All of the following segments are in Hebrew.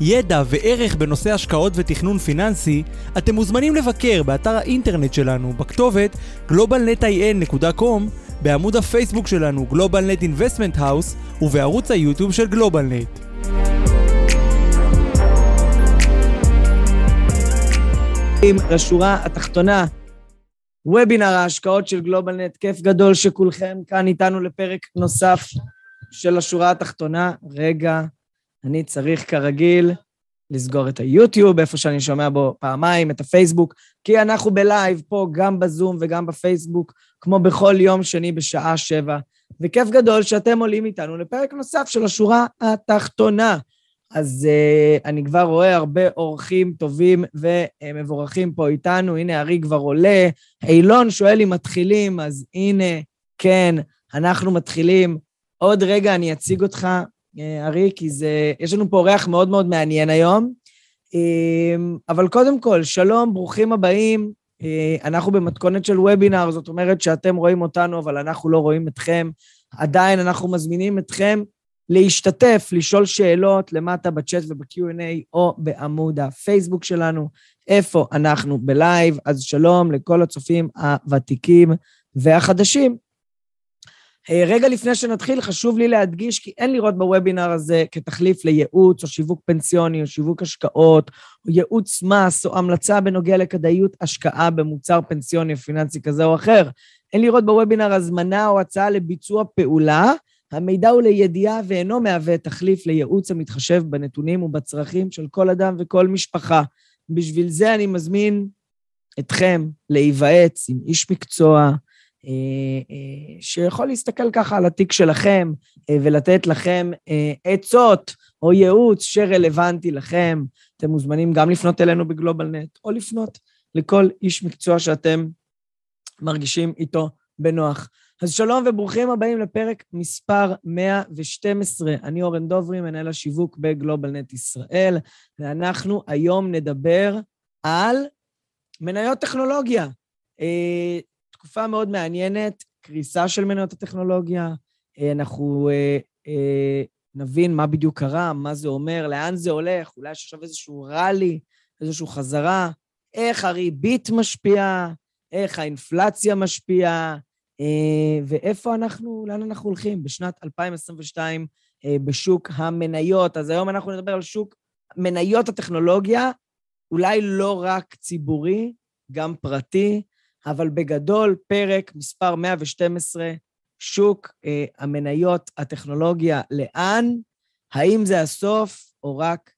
ידע וערך בנושא השקעות ותכנון פיננסי, אתם מוזמנים לבקר באתר האינטרנט שלנו בכתובת globalnetin.com, בעמוד הפייסבוק שלנו GlobalNet Investment House ובערוץ היוטיוב של GlobalNet. לשורה התחתונה, וובינר ההשקעות של גלובלנט, כיף גדול שכולכם כאן איתנו לפרק נוסף של השורה התחתונה. רגע, אני צריך כרגיל לסגור את היוטיוב, איפה שאני שומע בו פעמיים, את הפייסבוק, כי אנחנו בלייב פה גם בזום וגם בפייסבוק, כמו בכל יום שני בשעה שבע. וכיף גדול שאתם עולים איתנו לפרק נוסף של השורה התחתונה. אז uh, אני כבר רואה הרבה אורחים טובים ומבורכים פה איתנו. הנה, ארי כבר עולה. אילון שואל אם מתחילים, אז הנה, כן, אנחנו מתחילים. עוד רגע אני אציג אותך, ארי, כי זה... יש לנו פה אורח מאוד מאוד מעניין היום. אה, אבל קודם כל, שלום, ברוכים הבאים. אנחנו במתכונת של וובינר, זאת אומרת שאתם רואים אותנו, אבל אנחנו לא רואים אתכם. עדיין אנחנו מזמינים אתכם להשתתף, לשאול שאלות למטה בצ'אט וב-Q&A או בעמוד הפייסבוק שלנו, איפה אנחנו בלייב. אז שלום לכל הצופים הוותיקים והחדשים. אה, רגע לפני שנתחיל, חשוב לי להדגיש כי אין לראות בוובינר הזה כתחליף לייעוץ או שיווק פנסיוני או שיווק השקעות או ייעוץ מס או המלצה בנוגע לכדאיות השקעה במוצר פנסיוני או פיננסי כזה או אחר. אין לראות בוובינר הזמנה או הצעה לביצוע פעולה, המידע הוא לידיעה ואינו מהווה תחליף לייעוץ המתחשב בנתונים ובצרכים של כל אדם וכל משפחה. בשביל זה אני מזמין אתכם להיוועץ עם איש מקצוע שיכול להסתכל ככה על התיק שלכם אה, ולתת לכם עצות או ייעוץ שרלוונטי לכם. אתם מוזמנים גם לפנות אלינו בגלובלנט או לפנות לכל איש מקצוע שאתם מרגישים איתו בנוח. אז שלום וברוכים הבאים לפרק מספר 112. אני אורן דוברי, מנהל השיווק בגלובלנט ישראל, ואנחנו היום נדבר על מניות טכנולוגיה. תקופה מאוד מעניינת, קריסה של מניות הטכנולוגיה. אה, אנחנו אה, אה, נבין מה בדיוק קרה, מה זה אומר, לאן זה הולך, אולי יש עכשיו איזשהו ראלי, איזושהי חזרה, איך הריבית משפיעה, איך האינפלציה משפיעה, אה, ואיפה אנחנו, לאן אנחנו הולכים בשנת 2022 אה, בשוק המניות. אז היום אנחנו נדבר על שוק מניות הטכנולוגיה, אולי לא רק ציבורי, גם פרטי, אבל בגדול, פרק מספר 112, שוק אה, המניות הטכנולוגיה, לאן? האם זה הסוף או רק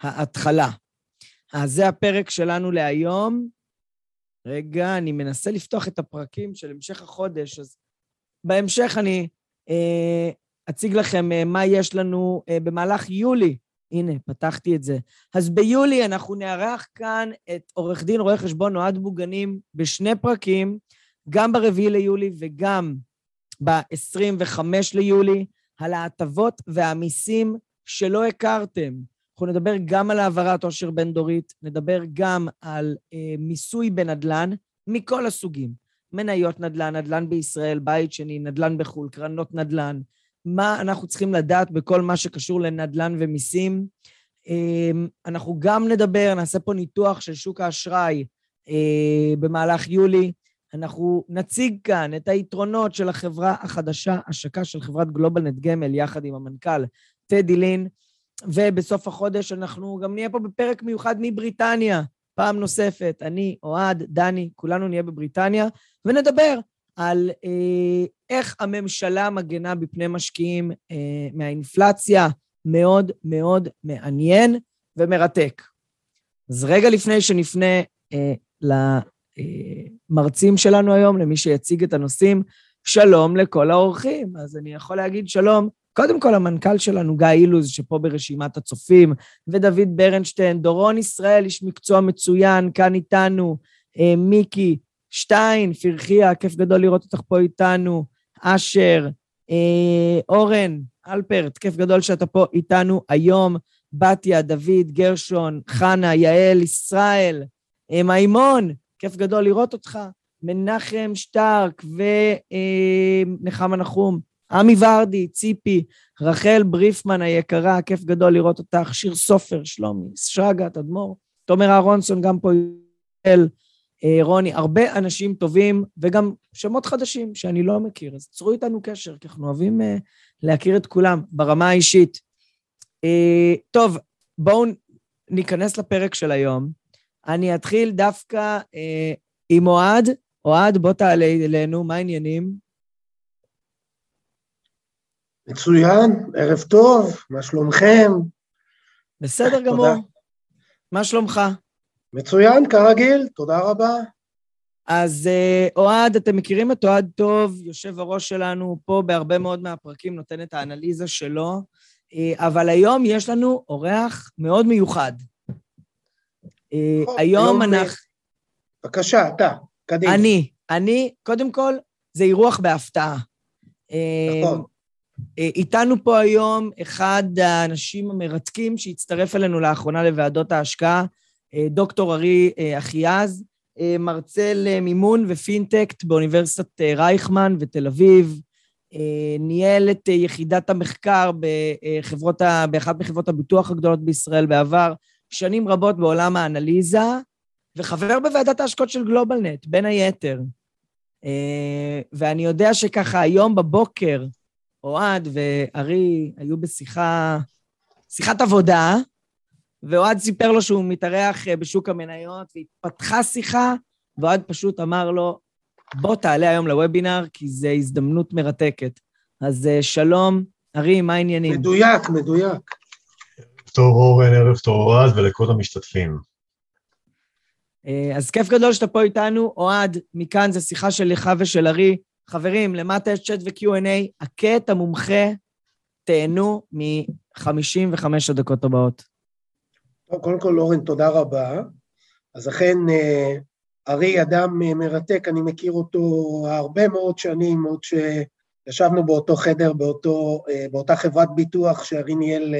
ההתחלה? אז זה הפרק שלנו להיום. רגע, אני מנסה לפתוח את הפרקים של המשך החודש, אז בהמשך אני אה, אציג לכם אה, מה יש לנו אה, במהלך יולי. הנה, פתחתי את זה. אז ביולי אנחנו נארח כאן את עורך דין רואה חשבון אוהד בוגנים בשני פרקים, גם ברביעי ליולי וגם ב-25 ליולי, על ההטבות והמיסים שלא הכרתם. אנחנו נדבר גם על העברת עושר בין-דורית, נדבר גם על אה, מיסוי בנדל"ן מכל הסוגים. מניות נדל"ן, נדל"ן בישראל, בית שני, נדל"ן בחו"ל, קרנות נדל"ן. מה אנחנו צריכים לדעת בכל מה שקשור לנדל"ן ומיסים. אה, אנחנו גם נדבר, נעשה פה ניתוח של שוק האשראי אה, במהלך יולי. אנחנו נציג כאן את היתרונות של החברה החדשה, השקה של חברת גלובלנט גמל, יחד עם המנכ"ל טדי לין. ובסוף החודש אנחנו גם נהיה פה בפרק מיוחד מבריטניה, פעם נוספת. אני, אוהד, דני, כולנו נהיה בבריטניה, ונדבר על אה, איך הממשלה מגנה בפני משקיעים אה, מהאינפלציה. מאוד מאוד מעניין ומרתק. אז רגע לפני שנפנה אה, למרצים שלנו היום, למי שיציג את הנושאים, שלום לכל האורחים. אז אני יכול להגיד שלום קודם כל, המנכ"ל שלנו, גיא אילוז, שפה ברשימת הצופים, ודוד ברנשטיין, דורון ישראל, איש מקצוע מצוין, כאן איתנו, אה, מיקי, שטיין, פרחיה, כיף גדול לראות אותך פה איתנו, אשר, אה, אורן, אלפרט, כיף גדול שאתה פה איתנו היום, בתיה, דוד, גרשון, חנה, יעל, ישראל, אה, מימון, כיף גדול לראות אותך, מנחם שטרק ונחמה נחום, עמי ורדי, ציפי, רחל בריפמן היקרה, כיף גדול לראות אותך, שיר סופר, שלומי, שרגא, תדמור, תומר אהרונסון, גם פה אה, רוני, הרבה אנשים טובים, וגם שמות חדשים שאני לא מכיר, אז צרו איתנו קשר, כי אנחנו אוהבים uh, להכיר את כולם ברמה האישית. Uh, טוב, בואו ניכנס לפרק של היום. אני אתחיל דווקא עם אוהד. אוהד, בוא תעלה אלינו, מה העניינים? מצוין, ערב טוב, מה שלומכם? בסדר גמור. מה שלומך? מצוין, כרגיל, תודה רבה. אז אה, אוהד, אתם מכירים את אוהד טוב, יושב הראש שלנו פה בהרבה מאוד מהפרקים, נותן את האנליזה שלו, אה, אבל היום יש לנו אורח מאוד מיוחד. אה, נכון, היום אנחנו... בבקשה, אתה, קדימה. אני, אני, קודם כל, זה אירוח בהפתעה. נכון. איתנו פה היום אחד האנשים המרתקים שהצטרף אלינו לאחרונה לוועדות ההשקעה, דוקטור ארי אה, אחיעז, אה, מרצה למימון ופינטקט באוניברסיטת רייכמן ותל אביב, ניהל את יחידת המחקר בחברות, באחת מחברות הביטוח הגדולות בישראל בעבר, שנים רבות בעולם האנליזה, וחבר בוועדת ההשקעות של גלובלנט, בין היתר. ואני יודע שככה היום בבוקר, אוהד וארי היו בשיחה, שיחת עבודה, ואוהד סיפר לו שהוא מתארח אה, בשוק המניות, והתפתחה שיחה, ואוהד פשוט אמר לו, בוא תעלה היום לוובינר, כי זו הזדמנות מרתקת. אז אה, שלום, ארי, מה העניינים? מדויק, מדויק. טוב אורן, ערב טוב אוהד ולכל המשתתפים. אה, אז כיף גדול שאתה פה איתנו. אוהד, מכאן זו שיחה של לך ושל ארי. חברים, למטה יש צ'אט ו-Q&A, הכה את המומחה, תהנו מ-55 הדקות הבאות. קודם כל, אורן, תודה רבה. אז אכן, אה, ארי אדם אה, מרתק, אני מכיר אותו הרבה מאוד שנים, עוד שישבנו באותו חדר, באותו, אה, באותה חברת ביטוח שארי ניהל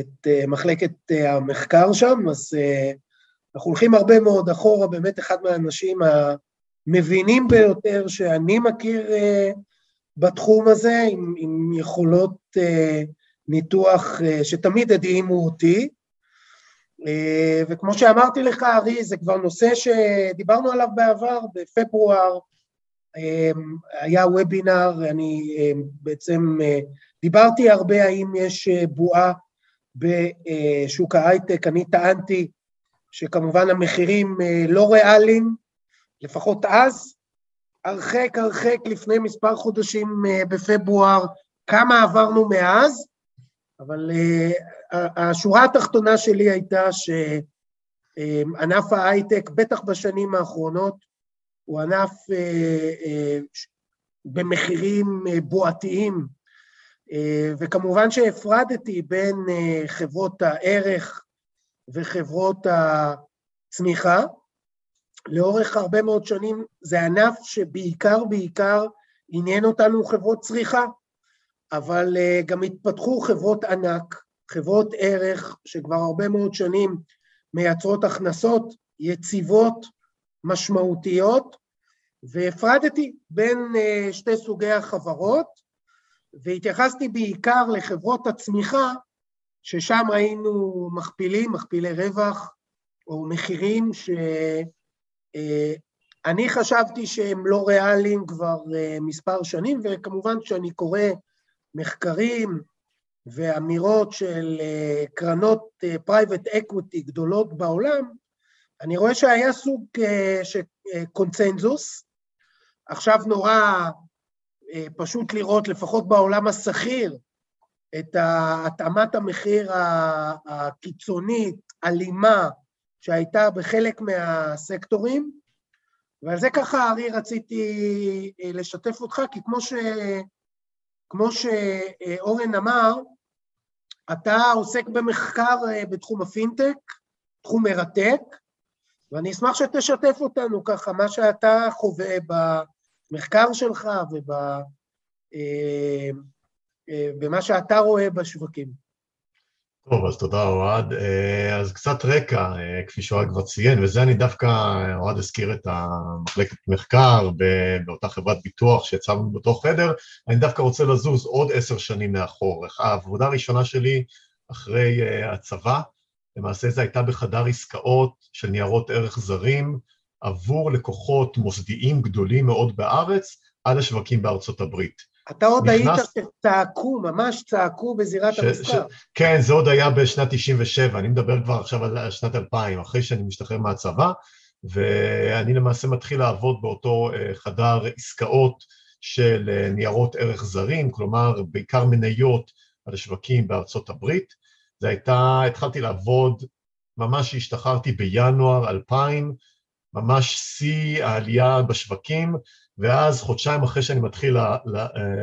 את מחלקת המחקר שם, אז אנחנו הולכים הרבה מאוד אחורה, באמת אחד מהאנשים המבינים ביותר שאני מכיר בתחום הזה, עם, עם יכולות ניתוח שתמיד הדהימו אותי. אה, וכמו שאמרתי לך, ארי, זה כבר נושא שדיברנו עליו בעבר, בפברואר אה, היה וובינר, אני אה, בעצם דיברתי הרבה האם יש בועה בשוק ההייטק, אני טענתי שכמובן המחירים לא ריאליים, לפחות אז, הרחק הרחק לפני מספר חודשים בפברואר, כמה עברנו מאז, אבל השורה התחתונה שלי הייתה שענף ההייטק, בטח בשנים האחרונות, הוא ענף אה, אה, במחירים אה, בועתיים, וכמובן שהפרדתי בין חברות הערך וחברות הצמיחה. לאורך הרבה מאוד שנים זה ענף שבעיקר בעיקר עניין אותנו חברות צריכה, אבל גם התפתחו חברות ענק חברות ערך שכבר הרבה מאוד שנים מייצרות הכנסות יציבות, משמעותיות, והפרדתי בין אה, שתי סוגי החברות, והתייחסתי בעיקר לחברות הצמיחה, ששם ראינו מכפילים, מכפילי רווח, או מחירים שאני אה, חשבתי שהם לא ריאליים כבר אה, מספר שנים, וכמובן שאני קורא מחקרים, ואמירות של אה, קרנות private אה, equity גדולות בעולם, אני רואה שהיה סוג אה, של קונצנזוס. עכשיו נורא פשוט לראות, לפחות בעולם הסחיר, את התאמת המחיר הקיצונית, אלימה, שהייתה בחלק מהסקטורים, ועל זה ככה, ארי, רציתי לשתף אותך, כי כמו כמו שאורן אמר, אתה עוסק במחקר אה, בתחום הפינטק, תחום מרתק, ואני אשמח שתשתף אותנו ככה, מה שאתה חווה במחקר שלך ובמה אה, שאתה רואה בשווקים. טוב, אז תודה אוהד. אה, אז קצת רקע, אה, כפי שאוהד כבר ציין, וזה אני דווקא, אוהד הזכיר את המחלקת מחקר באותה חברת ביטוח שיצאנו באותו חדר, אני דווקא רוצה לזוז עוד עשר שנים מאחור. העבודה הראשונה שלי אחרי אה, הצבא, למעשה זו הייתה בחדר עסקאות של ניירות ערך זרים עבור לקוחות מוסדיים גדולים מאוד בארץ, על השווקים בארצות הברית. אתה עוד נכנס... היית שצעקו, ממש צעקו בזירת ש... המסחר. ש... כן, זה עוד היה בשנת 97, אני מדבר כבר עכשיו על שנת 2000, אחרי שאני משתחרר מהצבא, ואני למעשה מתחיל לעבוד באותו אה, חדר עסקאות של אה, ניירות ערך זרים, כלומר בעיקר מניות על השווקים בארצות הברית. זה הייתה, התחלתי לעבוד ממש כשהשתחררתי בינואר 2000, ממש שיא העלייה בשווקים, ואז חודשיים אחרי שאני מתחיל אה,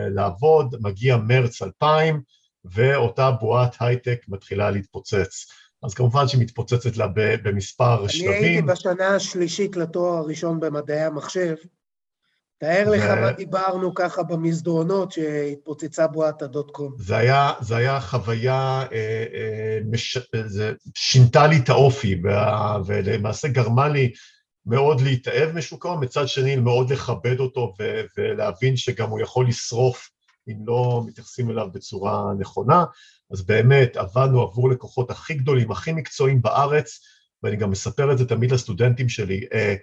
לעבוד, מגיע מרץ 2000, ואותה בועת הייטק מתחילה להתפוצץ. אז כמובן שהיא מתפוצצת לה במספר אני שלבים. אני הייתי בשנה השלישית לתואר הראשון במדעי המחשב. תאר ו... לך מה דיברנו ככה במסדרונות שהתפוצצה בועת הדוט קום. זה היה, זה היה חוויה, אה, אה, מש... זה שינתה לי את האופי. ולמעשה גרמה לי מאוד להתאהב משוק ההון, מצד שני מאוד לכבד אותו ו- ולהבין שגם הוא יכול לשרוף אם לא מתייחסים אליו בצורה נכונה. אז באמת עבדנו עבור לקוחות הכי גדולים, הכי מקצועיים בארץ, ואני גם מספר את זה תמיד לסטודנטים שלי. אה,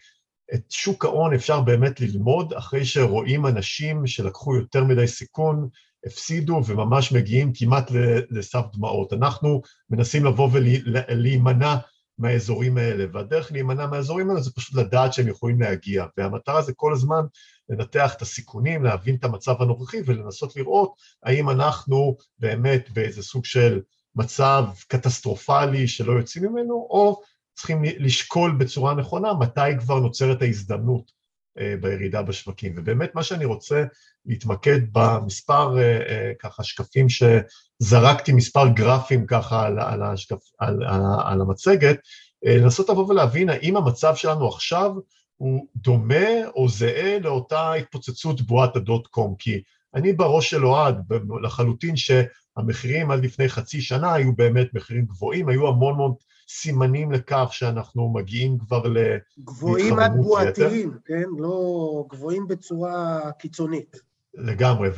את שוק ההון אפשר באמת ללמוד אחרי שרואים אנשים שלקחו יותר מדי סיכון, הפסידו וממש מגיעים כמעט לסף דמעות. אנחנו מנסים לבוא ולהימנע מהאזורים האלה, והדרך להימנע מהאזורים האלה זה פשוט לדעת שהם יכולים להגיע, והמטרה זה כל הזמן לנתח את הסיכונים, להבין את המצב הנוכחי ולנסות לראות האם אנחנו באמת באיזה סוג של מצב קטסטרופלי שלא יוצאים ממנו, או צריכים לשקול בצורה נכונה מתי כבר נוצרת ההזדמנות אה, בירידה בשווקים. ובאמת מה שאני רוצה להתמקד במספר אה, אה, ככה שקפים שזרקתי, מספר גרפים ככה על, על, השקפ, על, על, על המצגת, לנסות לבוא ולהבין האם המצב שלנו עכשיו הוא דומה או זהה לאותה התפוצצות בועת הדוט קום, כי אני בראש של אוהד לחלוטין שהמחירים עד לפני חצי שנה היו באמת מחירים גבוהים, היו המון המון סימנים לכך שאנחנו מגיעים כבר להתחממות יתר. גבוהים עד בועתיים, כן? לא גבוהים בצורה קיצונית. לגמרי,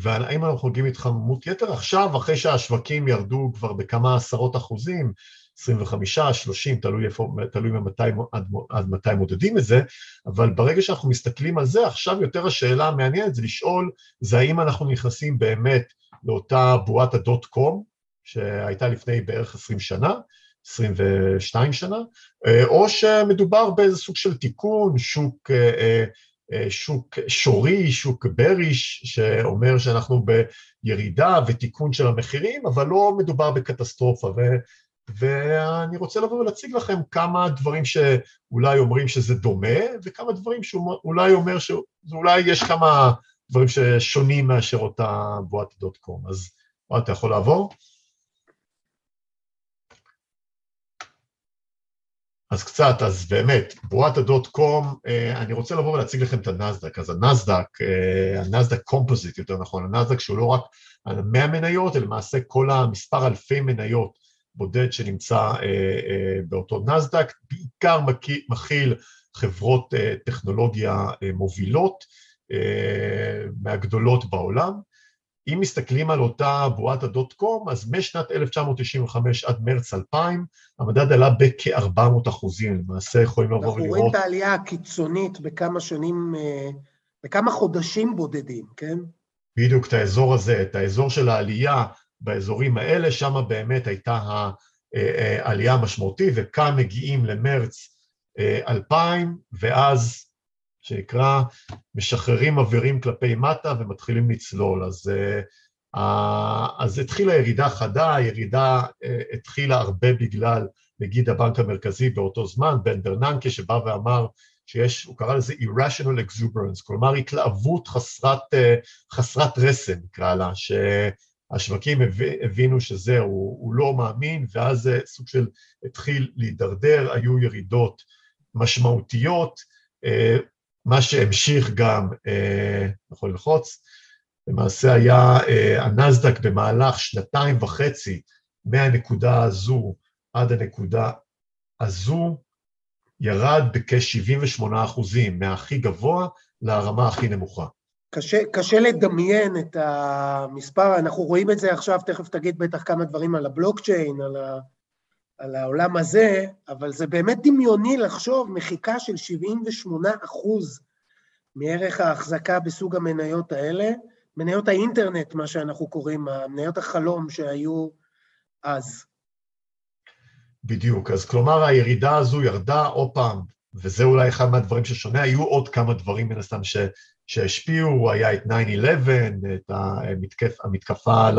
והאם אנחנו מגיעים להתחממות יתר? עכשיו, אחרי שהשווקים ירדו כבר בכמה עשרות אחוזים, 25, 30, תלוי, איפה, תלוי ממתי, עד, עד מתי מודדים את זה, אבל ברגע שאנחנו מסתכלים על זה, עכשיו יותר השאלה המעניינת זה לשאול, זה האם אנחנו נכנסים באמת לאותה בועת הדוט קום, שהייתה לפני בערך 20 שנה, 22 שנה, אה, או שמדובר באיזה סוג של תיקון, שוק, אה, אה, שוק שורי, שוק בריש, שאומר שאנחנו בירידה ותיקון של המחירים, אבל לא מדובר בקטסטרופה. ו, ואני רוצה לבוא ולהציג לכם כמה דברים שאולי אומרים שזה דומה, וכמה דברים שאולי אומר שאולי יש כמה דברים ששונים מאשר אותה בועת דוט קום. אז אתה יכול לעבור? אז קצת, אז באמת, בועת הדוט קום, אה, אני רוצה לבוא ולהציג לכם את הנסדק. אז הנסדק, אה, הנסדק קומפוזיט יותר נכון, הנסדק שהוא לא רק 100 מניות, אלא למעשה כל המספר אלפי מניות בודד שנמצא אה, באותו נסדק, בעיקר מכיל חברות טכנולוגיה מובילות מהגדולות בעולם. אם מסתכלים על אותה בועת הדוט קום, אז משנת 1995 עד מרץ 2000, המדד עלה בכ-400 אחוזים, למעשה יכולים לבוא ולראות... אנחנו רואים את העלייה הקיצונית בכמה שנים, אה, בכמה חודשים בודדים, כן? בדיוק את האזור הזה, את האזור של העלייה באזורים האלה, שם באמת הייתה העלייה אה, אה, המשמעותית, וכאן מגיעים למרץ 2000, ואז שנקרא משחררים אווירים כלפי מטה ומתחילים לצלול. אז, uh, אז התחילה ירידה חדה, הירידה uh, התחילה הרבה בגלל נגיד הבנק המרכזי באותו זמן, בן ברננקה, שבא ואמר שיש, הוא קרא לזה irrational exuberance, כלומר התלהבות חסרת, אה, חסרת רסן, נקרא לה, שהשווקים הבינו שזהו, הוא לא מאמין, ואז זה סוג של התחיל להידרדר, היו ירידות משמעותיות, אה, מה שהמשיך גם, יכול ללחוץ, למעשה היה הנסדק במהלך שנתיים וחצי מהנקודה הזו עד הנקודה הזו, ירד בכ-78 אחוזים, מהכי גבוה לרמה הכי נמוכה. קשה, קשה לדמיין את המספר, אנחנו רואים את זה עכשיו, תכף תגיד בטח כמה דברים על הבלוקצ'יין, על, ה, על העולם הזה, אבל זה באמת דמיוני לחשוב מחיקה של 78 אחוז מערך ההחזקה בסוג המניות האלה, מניות האינטרנט, מה שאנחנו קוראים, מניות החלום שהיו אז. בדיוק, אז כלומר הירידה הזו ירדה עוד פעם, וזה אולי אחד מהדברים ששונה, היו עוד כמה דברים מן הסתם ש, שהשפיעו, היה את 9-11, את המתקף, המתקפה על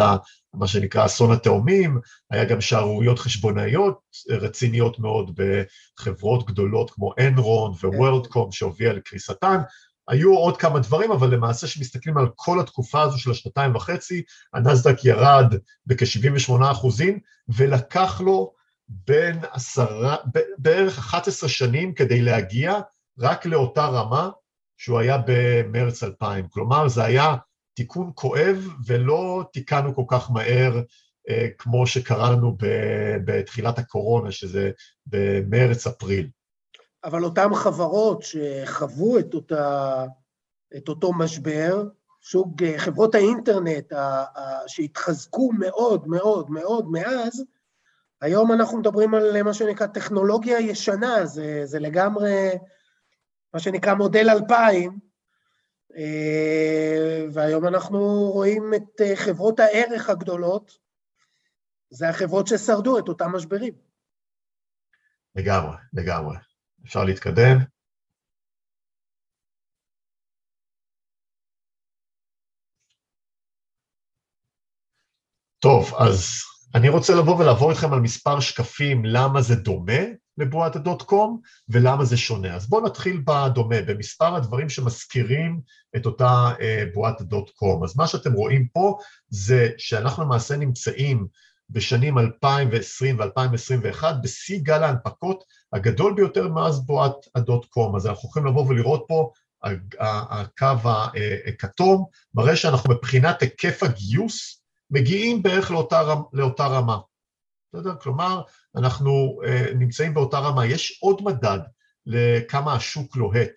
מה שנקרא אסון התאומים, היה גם שערוריות חשבונאיות רציניות מאוד בחברות גדולות כמו אנרון ווורלדקום שהובילה לקריסתן, היו עוד כמה דברים, אבל למעשה כשמסתכלים על כל התקופה הזו של השנתיים וחצי, הנסדק ירד בכ-78 אחוזים, ולקח לו בין עשרה, בערך 11 שנים כדי להגיע רק לאותה רמה שהוא היה במרץ 2000. כלומר, זה היה תיקון כואב ולא תיקנו כל כך מהר אה, כמו שקרה לנו בתחילת הקורונה, שזה במרץ-אפריל. אבל אותן חברות שחוו את, אותה, את אותו משבר, סוג אה, חברות האינטרנט שהתחזקו מאוד מאוד מאוד מאז, היום אנחנו מדברים על מה שנקרא טכנולוגיה ישנה, זה, זה לגמרי מה שנקרא מודל 2000, אה, והיום אנחנו רואים את אה, חברות הערך הגדולות, זה החברות ששרדו את אותם משברים. לגמרי, לגמרי. אפשר להתקדם. טוב, אז אני רוצה לבוא ולעבור איתכם על מספר שקפים למה זה דומה לבועת הדוט קום ולמה זה שונה. אז בואו נתחיל בדומה, במספר הדברים שמזכירים את אותה אה, בועת הדוט קום. אז מה שאתם רואים פה זה שאנחנו למעשה נמצאים בשנים 2020 ו-2021 בשיא גל ההנפקות הגדול ביותר מאז בועת הדוט קום. אז אנחנו יכולים לבוא ולראות פה, הקו הכתום מראה שאנחנו מבחינת היקף הגיוס מגיעים בערך לאותה, לאותה רמה. בסדר? כלומר, אנחנו uh, נמצאים באותה רמה. יש עוד מדד לכמה השוק לוהט.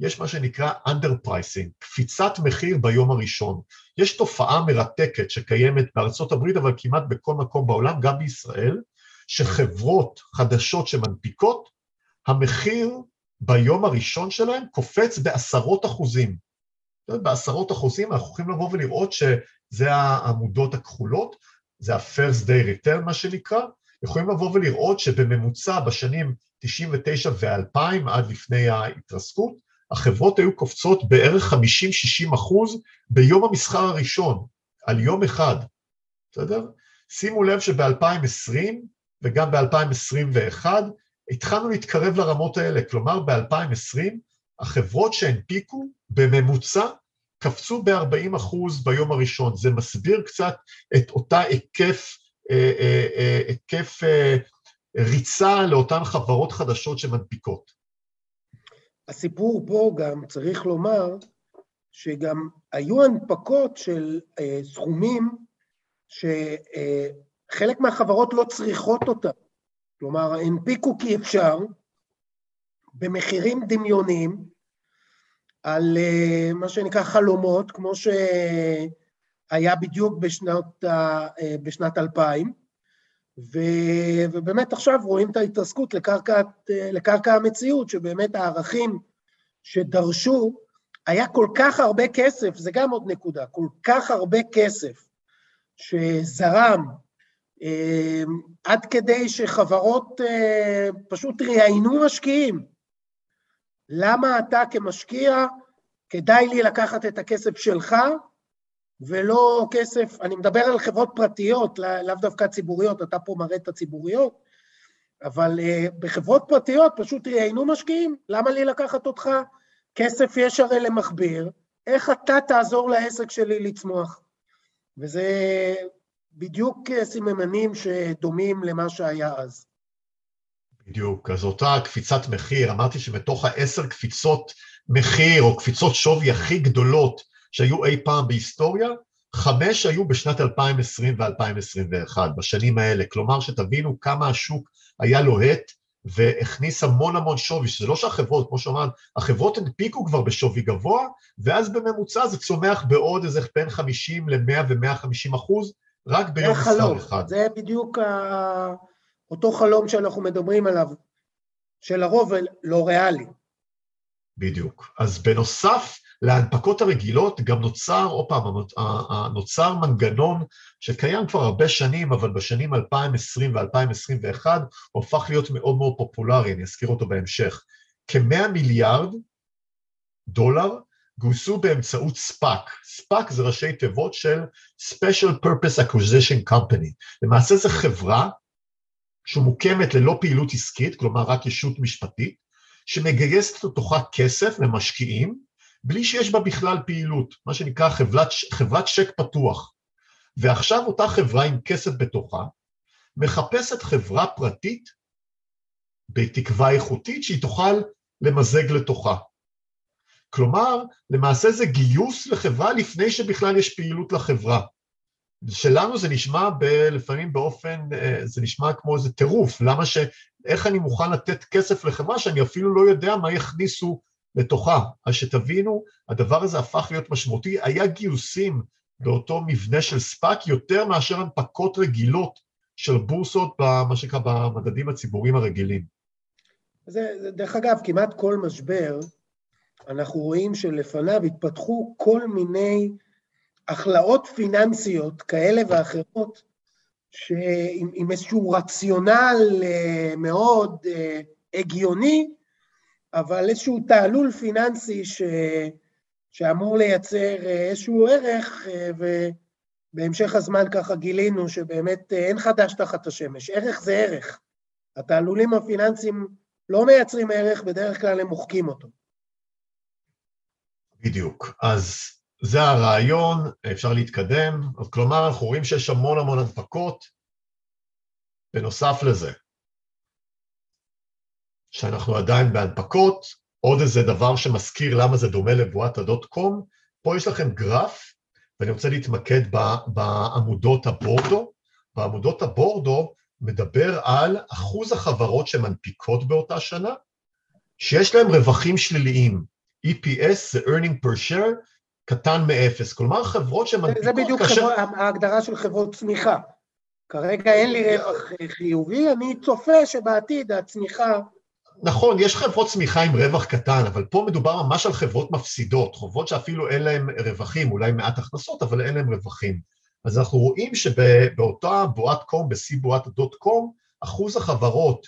יש מה שנקרא underpricing, קפיצת מחיר ביום הראשון. יש תופעה מרתקת שקיימת בארצות הברית, אבל כמעט בכל מקום בעולם, גם בישראל, שחברות חדשות שמנפיקות, המחיר ביום הראשון שלהם קופץ בעשרות אחוזים. בעשרות אחוזים אנחנו יכולים לבוא ולראות שזה העמודות הכחולות, זה ה-first day return מה שנקרא, יכולים לבוא ולראות שבממוצע בשנים 99 ו-2000 עד לפני ההתרסקות, החברות היו קופצות בערך 50-60 אחוז ביום המסחר הראשון, על יום אחד, בסדר? שימו לב שב-2020 וגם ב-2021 התחלנו להתקרב לרמות האלה, כלומר ב-2020 החברות שהנפיקו בממוצע קפצו ב-40 אחוז ביום הראשון. זה מסביר קצת את אותה היקף, היקף ריצה לאותן חברות חדשות שמנפיקות. הסיפור פה גם, צריך לומר, שגם היו הנפקות של סכומים שחלק מהחברות לא צריכות אותם. כלומר, הנפיקו כי אפשר, במחירים דמיוניים, על מה שנקרא חלומות, כמו שהיה בדיוק בשנת, uh, בשנת 2000, ו, ובאמת עכשיו רואים את ההתרסקות לקרקע, uh, לקרקע המציאות, שבאמת הערכים שדרשו, היה כל כך הרבה כסף, זה גם עוד נקודה, כל כך הרבה כסף שזרם אמ, עד כדי שחברות אה, פשוט ראיינו משקיעים. למה אתה כמשקיע, כדאי לי לקחת את הכסף שלך, ולא כסף, אני מדבר על חברות פרטיות, לאו דווקא ציבוריות, אתה פה מראה את הציבוריות, אבל uh, בחברות פרטיות פשוט ראיינו משקיעים, למה לי לקחת אותך? כסף יש הרי למכביר, איך אתה תעזור לעסק שלי לצמוח? וזה בדיוק סממנים שדומים למה שהיה אז. בדיוק, אז אותה קפיצת מחיר, אמרתי שבתוך העשר קפיצות מחיר או קפיצות שווי הכי גדולות שהיו אי פעם בהיסטוריה, חמש היו בשנת 2020 ו-2021, בשנים האלה. כלומר, שתבינו כמה השוק היה לוהט והכניס המון המון שווי, שזה לא שהחברות, כמו שאמרת, החברות הנפיקו כבר בשווי גבוה, ואז בממוצע זה צומח בעוד איזה בין 50 ל-100 ו-150 אחוז, רק ביום מסחר אחד. זה בדיוק ה... אותו חלום שאנחנו מדברים עליו, שלרוב לא ריאלי. בדיוק. אז בנוסף להנפקות הרגילות גם נוצר, עוד פעם, נוצר מנגנון שקיים כבר הרבה שנים, אבל בשנים 2020 ו-2021 הוא הפך להיות מאוד מאוד פופולרי, אני אזכיר אותו בהמשך. כ-100 מיליארד דולר גויסו באמצעות SPAC. SPAC זה ראשי תיבות של Special Purpose Acquisition Company. למעשה זו חברה שמוקמת ללא פעילות עסקית, כלומר רק ישות משפטית, שמגייסת לתוכה כסף ממשקיעים, בלי שיש בה בכלל פעילות, מה שנקרא חברת, חברת שק פתוח. ועכשיו אותה חברה עם כסף בתוכה, מחפשת חברה פרטית בתקווה איכותית שהיא תוכל למזג לתוכה. כלומר, למעשה זה גיוס לחברה לפני שבכלל יש פעילות לחברה. שלנו זה נשמע ב, לפעמים באופן, אה, זה נשמע כמו איזה טירוף, למה ש... איך אני מוכן לתת כסף לחברה שאני אפילו לא יודע מה יכניסו לתוכה. אז שתבינו, הדבר הזה הפך להיות משמעותי, היה גיוסים באותו מבנה של ספאק יותר מאשר הנפקות רגילות של בורסות, במה שנקרא, במדדים הציבוריים הרגילים. זה, זה, דרך אגב, כמעט כל משבר, אנחנו רואים שלפניו התפתחו כל מיני הכלאות פיננסיות כאלה ואחרות, שעם, עם איזשהו רציונל אה, מאוד אה, הגיוני, אבל איזשהו תעלול פיננסי ש... שאמור לייצר אה, איזשהו ערך, ובהמשך הזמן ככה גילינו שבאמת אין חדש תחת השמש, ערך זה ערך. התעלולים הפיננסיים לא מייצרים ערך, בדרך כלל הם מוחקים אותו. בדיוק. אז זה הרעיון, אפשר להתקדם. אז כלומר, אנחנו רואים שיש המון המון הנפקות. בנוסף לזה, שאנחנו עדיין בהנפקות, עוד איזה דבר שמזכיר למה זה דומה לבועת הדוט קום, פה יש לכם גרף, ואני רוצה להתמקד בעמודות הבורדו. בעמודות הבורדו מדבר על אחוז החברות שמנפיקות באותה שנה, שיש להם רווחים שליליים. EPS זה earning per share, קטן מאפס. כלומר, חברות שמנפיקות... זה בדיוק כאשר... חבר... ההגדרה של חברות צמיחה. כרגע אין לי רווח חיובי, אני צופה שבעתיד הצמיחה... נכון, יש חברות צמיחה עם רווח קטן, אבל פה מדובר ממש על חברות מפסידות, חברות שאפילו אין להן רווחים, אולי מעט הכנסות, אבל אין להן רווחים. אז אנחנו רואים שבאותה בועת קום, בשיא בועת הדוט קום, אחוז החברות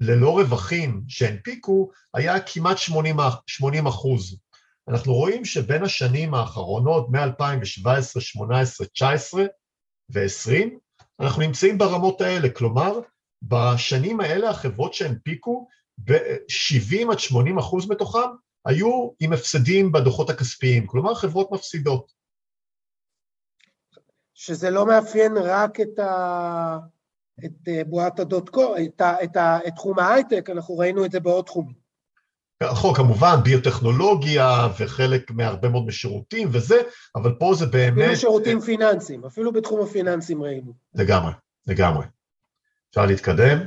ללא רווחים שהנפיקו היה כמעט 80, 80 אחוז. אנחנו רואים שבין השנים האחרונות, מ-2017, 2018, 2019 ו-2020, אנחנו נמצאים ברמות האלה, כלומר, בשנים האלה החברות שהנפיקו, ב-70 עד 80 אחוז מתוכם היו עם הפסדים בדוחות הכספיים, כלומר חברות מפסידות. שזה לא מאפיין רק את, ה... את אה, בועת הדוט קו, את, ה... את, ה... את תחום ההייטק, אנחנו ראינו את זה בעוד תחומים. נכון, כמובן, ביוטכנולוגיה וחלק מהרבה מאוד משירותים וזה, אבל פה זה באמת... אפילו שירותים פיננסיים, אפילו בתחום הפיננסים ראינו. לגמרי, לגמרי. אפשר להתקדם?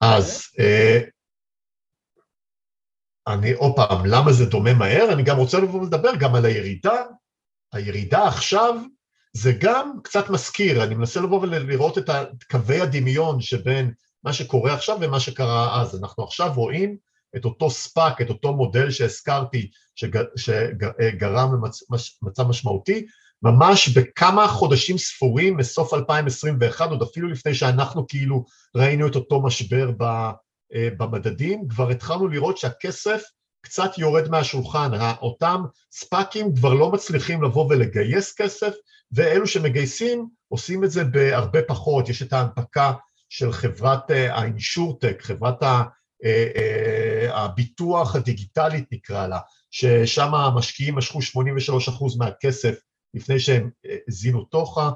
אז אה, אני עוד פעם, למה זה דומה מהר? אני גם רוצה לבוא ולדבר גם על הירידה הירידה עכשיו זה גם קצת מזכיר, אני מנסה לבוא ולראות את קווי הדמיון שבין מה שקורה עכשיו ומה שקרה אז. אנחנו עכשיו רואים את אותו ספאק, את אותו מודל שהזכרתי, שגרם למצב משמעותי, ממש בכמה חודשים ספורים מסוף 2021, עוד אפילו לפני שאנחנו כאילו ראינו את אותו משבר במדדים, כבר התחלנו לראות שהכסף קצת יורד מהשולחן, אותם ספאקים כבר לא מצליחים לבוא ולגייס כסף, ואלו שמגייסים עושים את זה בהרבה פחות, יש את ההנפקה של חברת האינשורטק, חברת הביטוח הדיגיטלית נקרא לה, ששם המשקיעים משכו 83% מהכסף לפני שהם זינו תוכה,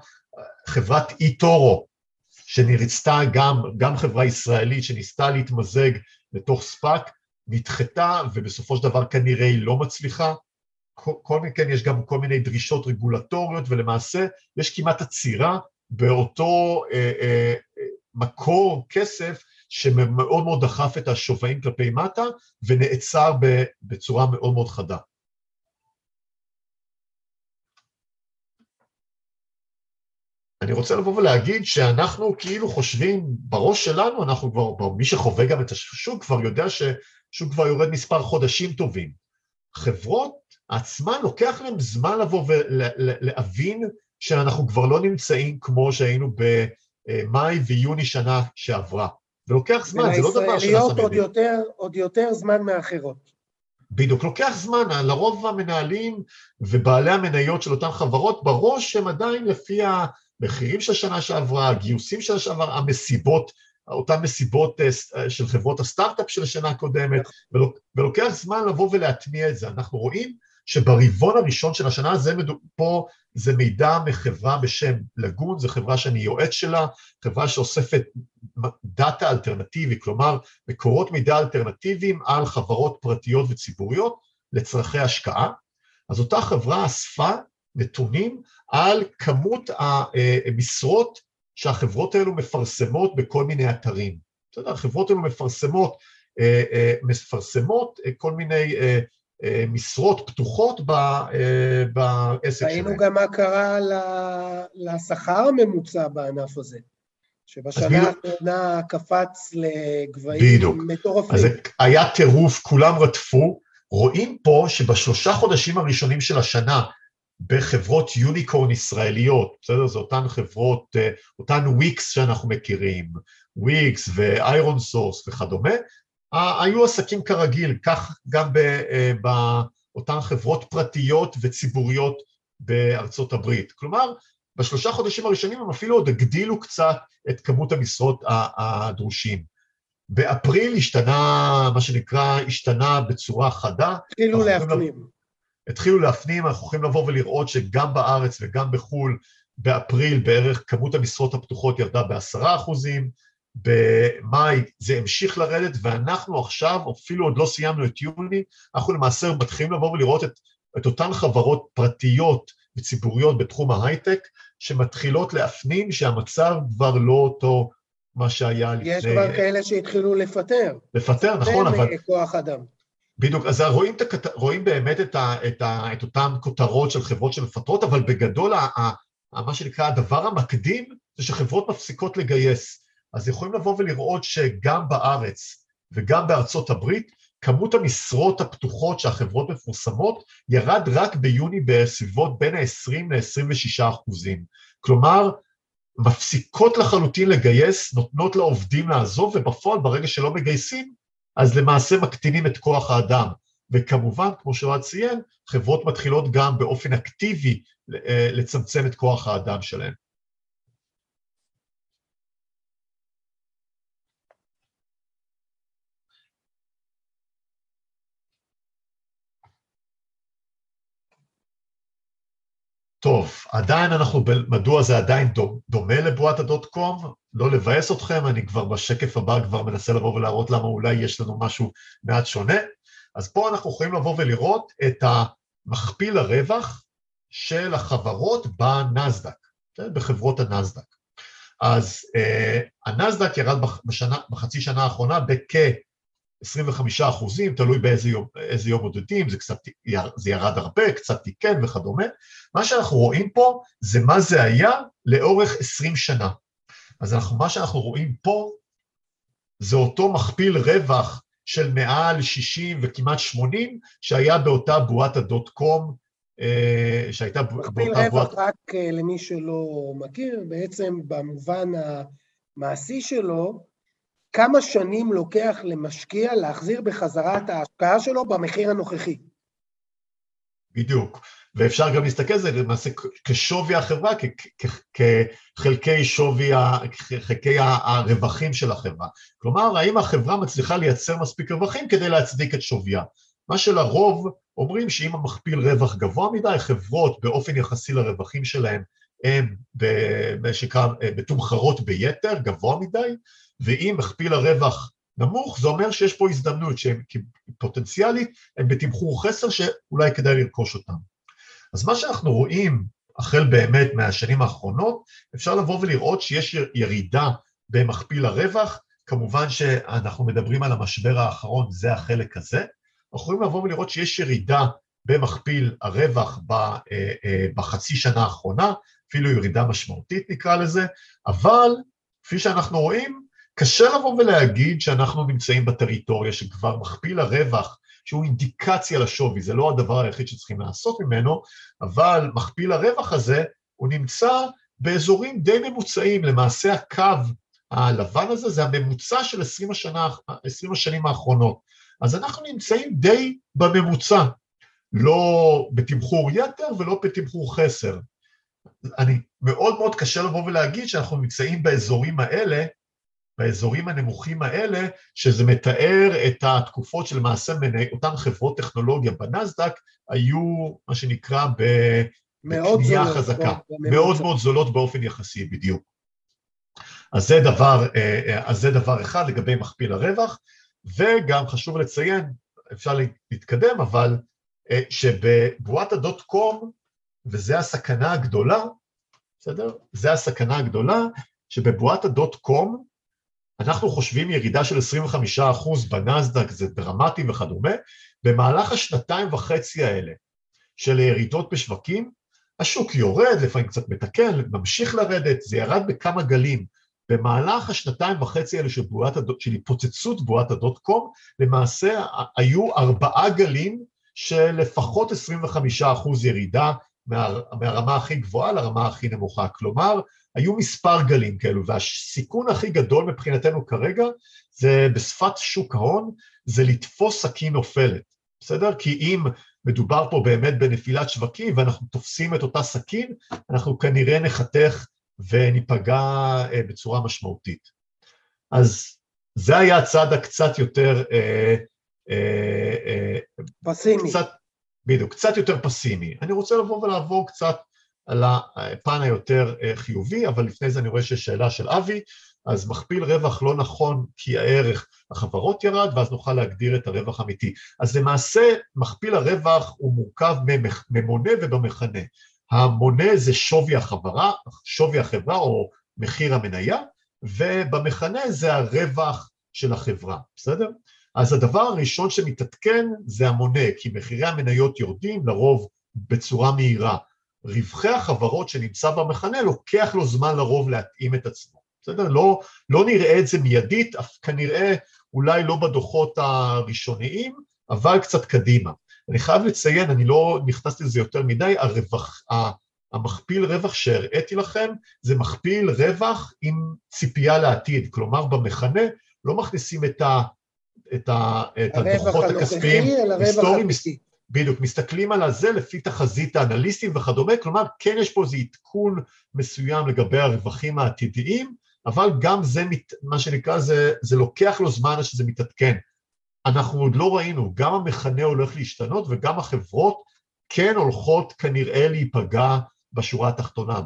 חברת אי-טורו, שנרצתה גם, גם חברה ישראלית שניסתה להתמזג לתוך ספאק, נדחתה ובסופו של דבר כנראה היא לא מצליחה. כל מכן יש גם כל מיני דרישות רגולטוריות ולמעשה יש כמעט עצירה באותו אה, אה, מקור כסף שמאוד מאוד דחף את השווים כלפי מטה ונעצר בצורה מאוד מאוד חדה. אני רוצה לבוא ולהגיד שאנחנו כאילו חושבים, בראש שלנו, אנחנו כבר, מי שחווה גם את השוק כבר יודע ששוק כבר יורד מספר חודשים טובים. חברות עצמן, לוקח להם זמן לבוא ולהבין שאנחנו כבר לא נמצאים כמו שהיינו במאי ויוני שנה שעברה. ולוקח זמן, זה לא דבר שנעשה מבין. עוד יותר, עוד יותר זמן מאחרות. בדיוק, לוקח זמן, לרוב המנהלים ובעלי המניות של אותן חברות, בראש הם עדיין לפי המחירים של השנה שעברה, הגיוסים של השנה שעברה, המסיבות, אותן מסיבות אה, של חברות הסטארט-אפ של השנה הקודמת, ולוקח זמן לבוא ולהטמיע את זה. אנחנו רואים שברבעון הראשון של השנה, זה מדו, פה זה מידע מחברה בשם לגון, זו חברה שאני יועץ שלה, חברה שאוספת דאטה אלטרנטיבי, כלומר מקורות מידע אלטרנטיביים על חברות פרטיות וציבוריות לצרכי השקעה. אז אותה חברה אספה נתונים על כמות המשרות שהחברות האלו מפרסמות בכל מיני אתרים. בסדר, החברות האלו מפרסמות, אה, אה, מפרסמות כל מיני אה, משרות פתוחות בעסק שלהם. ראינו גם מה קרה לשכר הממוצע בענף הזה, שבשנה האחרונה קפץ לגבהים מטורפים. אז היה טירוף, כולם רדפו. רואים פה שבשלושה חודשים הראשונים של השנה, בחברות unicorn ישראליות, בסדר? זה אותן חברות, אה, אותן וויקס שאנחנו מכירים, Wix ו ironSource וכדומה, היו עסקים כרגיל, כך גם אה, באותן חברות פרטיות וציבוריות בארצות הברית. כלומר, בשלושה חודשים הראשונים הם אפילו עוד הגדילו קצת את כמות המשרות הדרושים. באפריל השתנה, מה שנקרא, השתנה בצורה חדה. התחילו להפנים. התחילו להפנים, אנחנו יכולים לבוא ולראות שגם בארץ וגם בחו"ל, באפריל בערך כמות המשרות הפתוחות ירדה בעשרה אחוזים, במאי זה המשיך לרדת, ואנחנו עכשיו, אפילו עוד לא סיימנו את יוני, אנחנו למעשה מתחילים לבוא ולראות את, את אותן חברות פרטיות וציבוריות בתחום ההייטק, שמתחילות להפנים שהמצב כבר לא אותו מה שהיה לפני... יש כבר כאלה שהתחילו לפטר. לפטר, נכון, אבל... כוח אדם. בדיוק, אז רואים, את, רואים באמת את, ה, את, ה, את אותן כותרות של חברות שמפטרות, אבל בגדול, ה, ה, מה שנקרא, הדבר המקדים זה שחברות מפסיקות לגייס. אז יכולים לבוא ולראות שגם בארץ וגם בארצות הברית, כמות המשרות הפתוחות שהחברות מפורסמות ירד רק ביוני בסביבות בין ה-20 ל-26 אחוזים. כלומר, מפסיקות לחלוטין לגייס, נותנות לעובדים לעזוב, ובפועל ברגע שלא מגייסים, אז למעשה מקטינים את כוח האדם. וכמובן, כמו שאוהד ציין, חברות מתחילות גם באופן אקטיבי אה, לצמצם את כוח האדם שלהן. טוב, עדיין אנחנו, מדוע זה עדיין דומה לבועת הדוט קום? לא לבאס אתכם, אני כבר בשקף הבא כבר מנסה לבוא ולהראות למה אולי יש לנו משהו מעט שונה. אז פה אנחנו יכולים לבוא ולראות את המכפיל הרווח של החברות בנסדק, כן? בחברות הנסדק. אז אה, הנסדק ירד בשנה, בחצי שנה האחרונה בכ... 25 אחוזים, תלוי באיזה יום, יום מודדים, זה, קצת, זה ירד הרבה, קצת תיקן וכדומה. מה שאנחנו רואים פה זה מה זה היה לאורך 20 שנה. אז אנחנו, מה שאנחנו רואים פה זה אותו מכפיל רווח של מעל 60 וכמעט 80 שהיה באותה בועת הדוט קום, אה, שהייתה באותה בועת... מכפיל רווח רק אה, למי שלא מכיר, בעצם במובן המעשי שלו, כמה שנים לוקח למשקיע להחזיר בחזרה את ההשקעה שלו במחיר הנוכחי. בדיוק. ואפשר גם להסתכל על זה למעשה כשווי החברה, כחלקי שווי, חלקי הרווחים של החברה. כלומר, האם החברה מצליחה לייצר מספיק רווחים כדי להצדיק את שוויה. מה שלרוב אומרים שאם המכפיל רווח גבוה מדי, חברות באופן יחסי לרווחים שלהם הן מה שנקרא מתומחרות ביתר, גבוה מדי, ואם מכפיל הרווח נמוך, זה אומר שיש פה הזדמנות שהן פוטנציאלית, הן בתמחור חסר שאולי כדאי לרכוש אותן. אז מה שאנחנו רואים, החל באמת מהשנים האחרונות, אפשר לבוא ולראות שיש ירידה במכפיל הרווח, כמובן שאנחנו מדברים על המשבר האחרון, זה החלק הזה, אנחנו יכולים לבוא ולראות שיש ירידה במכפיל הרווח אה, אה, בחצי שנה האחרונה, אפילו ירידה משמעותית נקרא לזה, אבל כפי שאנחנו רואים, קשה לבוא ולהגיד שאנחנו נמצאים בטריטוריה שכבר מכפיל הרווח, שהוא אינדיקציה לשווי, זה לא הדבר היחיד שצריכים לעשות ממנו, אבל מכפיל הרווח הזה, הוא נמצא באזורים די ממוצעים, למעשה הקו הלבן הזה זה הממוצע של 20, השנה, 20 השנים האחרונות. אז אנחנו נמצאים די בממוצע, לא בתמחור יתר ולא בתמחור חסר. אני מאוד מאוד קשה לבוא ולהגיד שאנחנו נמצאים באזורים האלה באזורים הנמוכים האלה, שזה מתאר את התקופות שלמעשה אותן חברות טכנולוגיה בנסדק היו מה שנקרא בקנייה חזקה, מאוד מאוד זולות באופן יחסי בדיוק. אז זה דבר, אה, אה, אז זה דבר אחד לגבי מכפיל הרווח, וגם חשוב לציין, אפשר להתקדם, אבל אה, שבבועת הדוט קום, וזו הסכנה הגדולה, בסדר? זה הסכנה הגדולה, שבבועת הדוט קום אנחנו חושבים ירידה של 25% בנסדק, זה דרמטי וכדומה, במהלך השנתיים וחצי האלה של ירידות בשווקים, השוק יורד, לפעמים קצת מתקן, ממשיך לרדת, זה ירד בכמה גלים. במהלך השנתיים וחצי האלה של, הדוט, של התפוצצות בועת הדוט קום, למעשה היו ארבעה גלים של לפחות 25% ירידה מה, מהרמה הכי גבוהה לרמה הכי נמוכה. כלומר, היו מספר גלים כאלו, והסיכון הכי גדול מבחינתנו כרגע זה בשפת שוק ההון, זה לתפוס סכין נופלת, בסדר? כי אם מדובר פה באמת בנפילת שווקים ואנחנו תופסים את אותה סכין, אנחנו כנראה נחתך וניפגע אה, בצורה משמעותית. אז זה היה הצד הקצת יותר... אה, אה, פסימי. קצת, בדיוק, קצת יותר פסימי. אני רוצה לבוא ולעבור קצת על הפן היותר אה, חיובי, אבל לפני זה אני רואה שיש שאלה של אבי, אז מכפיל רווח לא נכון כי הערך החברות ירד, ואז נוכל להגדיר את הרווח האמיתי. אז למעשה מכפיל הרווח הוא מורכב ממונה ובמכנה. המונה זה שווי החברה, שווי החברה או מחיר המניה, ובמכנה זה הרווח של החברה, בסדר? אז הדבר הראשון שמתעדכן זה המונה, כי מחירי המניות יורדים לרוב בצורה מהירה. רווחי החברות שנמצא במכנה, לוקח לו זמן לרוב להתאים את עצמו, בסדר? לא, לא נראה את זה מיידית, אף כנראה אולי לא בדוחות הראשוניים, אבל קצת קדימה. אני חייב לציין, אני לא נכנסתי לזה יותר מדי, הרווח, המכפיל רווח שהראיתי לכם זה מכפיל רווח עם ציפייה לעתיד, כלומר במכנה לא מכניסים את, ה, את, ה, את הדוחות הכספיים, היסטוריים, בדיוק, מסתכלים על הזה לפי תחזית האנליסטים וכדומה, כלומר כן יש פה איזה עדכון מסוים לגבי הרווחים העתידיים, אבל גם זה, מה שנקרא, זה, זה לוקח לו זמן עד שזה מתעדכן. אנחנו עוד לא ראינו, גם המכנה הולך להשתנות וגם החברות כן הולכות כנראה להיפגע בשורה התחתונה,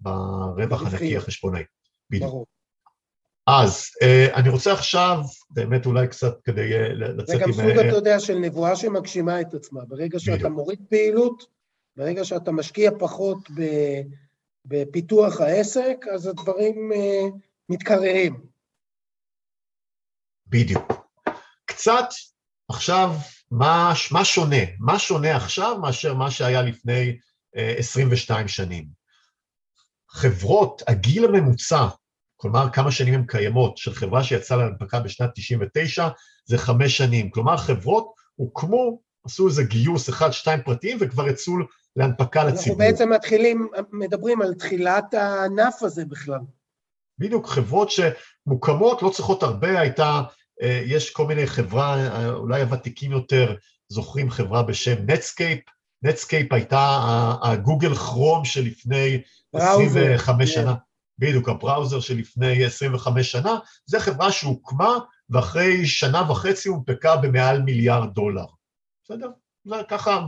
ברווח הנקי החשבונאי. בדיוק. אז אה, אני רוצה עכשיו, באמת אולי קצת כדי אה, לצאת עם... זה גם סוג, אה, אתה יודע, של נבואה שמגשימה את עצמה. ברגע שאתה מוריד פעילות, ברגע שאתה משקיע פחות בפיתוח העסק, אז הדברים מתקררים. בדיוק. קצת עכשיו, מה, מה שונה? מה שונה עכשיו מאשר מה שהיה לפני 22 שנים? חברות, הגיל הממוצע כלומר כמה שנים הן קיימות, של חברה שיצאה להנפקה בשנת 99 זה חמש שנים, כלומר חברות הוקמו, עשו איזה גיוס אחד, שתיים פרטיים וכבר יצאו להנפקה לציבור. אנחנו בעצם מתחילים, מדברים על תחילת הענף הזה בכלל. בדיוק, חברות שמוקמות, לא צריכות הרבה, הייתה, אה, יש כל מיני חברה, אה, אולי הוותיקים יותר זוכרים חברה בשם נטסקייפ, נטסקייפ הייתה הגוגל כרום שלפני 25 שנה, בדיוק, ה browser שלפני 25 שנה, זו חברה שהוקמה ואחרי שנה וחצי הונפקה במעל מיליארד דולר. בסדר? זה ככה,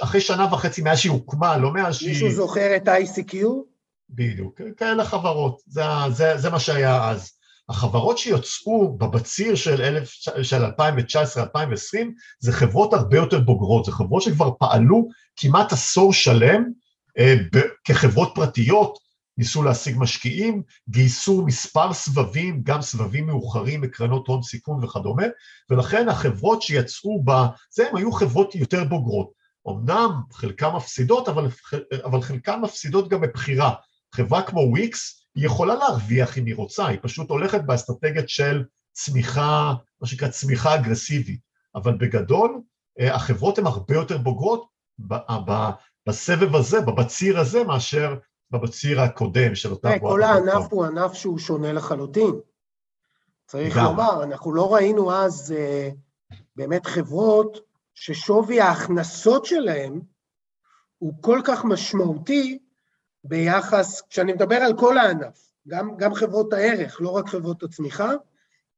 אחרי שנה וחצי מאז שהיא הוקמה, לא מאז שהיא... מישהו זוכר את ICQ? בדיוק, כאלה חברות, זה, זה, זה מה שהיה אז. החברות שיוצאו בבציר של, של 2019-2020 זה חברות הרבה יותר בוגרות, זה חברות שכבר פעלו כמעט עשור שלם אה, ב, כחברות פרטיות, ניסו להשיג משקיעים, גייסו מספר סבבים, גם סבבים מאוחרים מקרנות הון סיכון וכדומה, ולכן החברות שיצאו בזה, הם היו חברות יותר בוגרות. אמנם חלקן מפסידות, אבל, אבל חלקן מפסידות גם מבחירה. חברה כמו וויקס, היא יכולה להרוויח אם היא רוצה, היא פשוט הולכת באסטרטגיות של צמיחה, מה שנקרא צמיחה אגרסיבית. אבל בגדול, אה, החברות הן הרבה יותר בוגרות בסבב הזה, בבציר הזה, מאשר בבציר הקודם של אותה בועה. כל הענף הוא ענף שהוא שונה לחלוטין. צריך גם. לומר, אנחנו לא ראינו אז uh, באמת חברות ששווי ההכנסות שלהן הוא כל כך משמעותי ביחס, כשאני מדבר על כל הענף, גם, גם חברות הערך, לא רק חברות הצמיחה,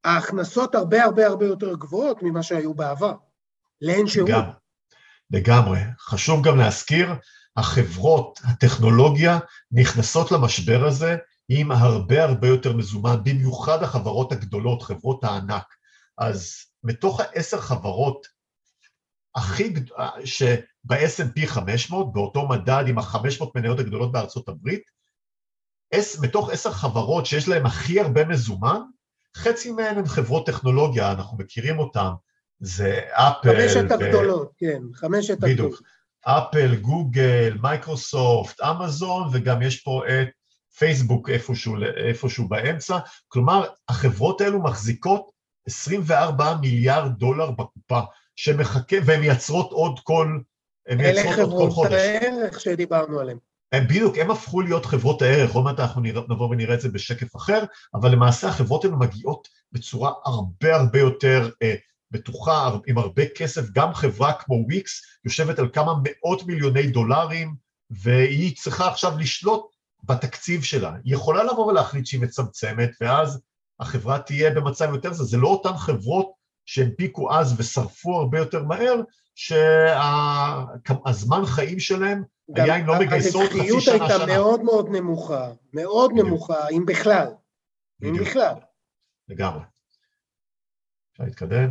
ההכנסות הרבה הרבה הרבה יותר גבוהות ממה שהיו בעבר, לאין. לגמרי, לגמרי. חשוב גם להזכיר, החברות, הטכנולוגיה, נכנסות למשבר הזה עם הרבה הרבה יותר מזומן, במיוחד החברות הגדולות, חברות הענק. אז מתוך העשר חברות הכי, שב-S&P 500, באותו מדד עם ה-500 מניות הגדולות בארצות הברית, מתוך עשר חברות שיש להן הכי הרבה מזומן, חצי מהן הן חברות טכנולוגיה, אנחנו מכירים אותן, זה אפל. חמשת ו... הגדולות, כן, חמשת הגדולות. בדיוק. אפל, גוגל, מייקרוסופט, אמזון, וגם יש פה את פייסבוק איפשהו, איפשהו באמצע. כלומר, החברות האלו מחזיקות 24 מיליארד דולר בקופה, שמחכה, והן מייצרות עוד כל, הן מייצרות עוד כל חודש. אלה חברות הערך שדיברנו עליהן. הם בדיוק, הם הפכו להיות חברות הערך, עוד מעט אנחנו נבוא ונראה את זה בשקף אחר, אבל למעשה החברות האלו מגיעות בצורה הרבה הרבה יותר אה, בטוחה, עם הרבה כסף, גם חברה כמו וויקס יושבת על כמה מאות מיליוני דולרים, והיא צריכה עכשיו לשלוט בתקציב שלה. היא יכולה לבוא ולהחליט שהיא מצמצמת, ואז החברה תהיה במצב יותר זה. זה לא אותן חברות שהנפיקו אז ושרפו הרבה יותר מהר, שהזמן חיים שלהם היה אם לא מגייסות חצי שנה, שנה. הרווחיות הייתה מאוד מאוד נמוכה, מאוד בדיוק. נמוכה, אם בכלל. בדיוק. אם בכלל. לגמרי. אפשר להתקדם?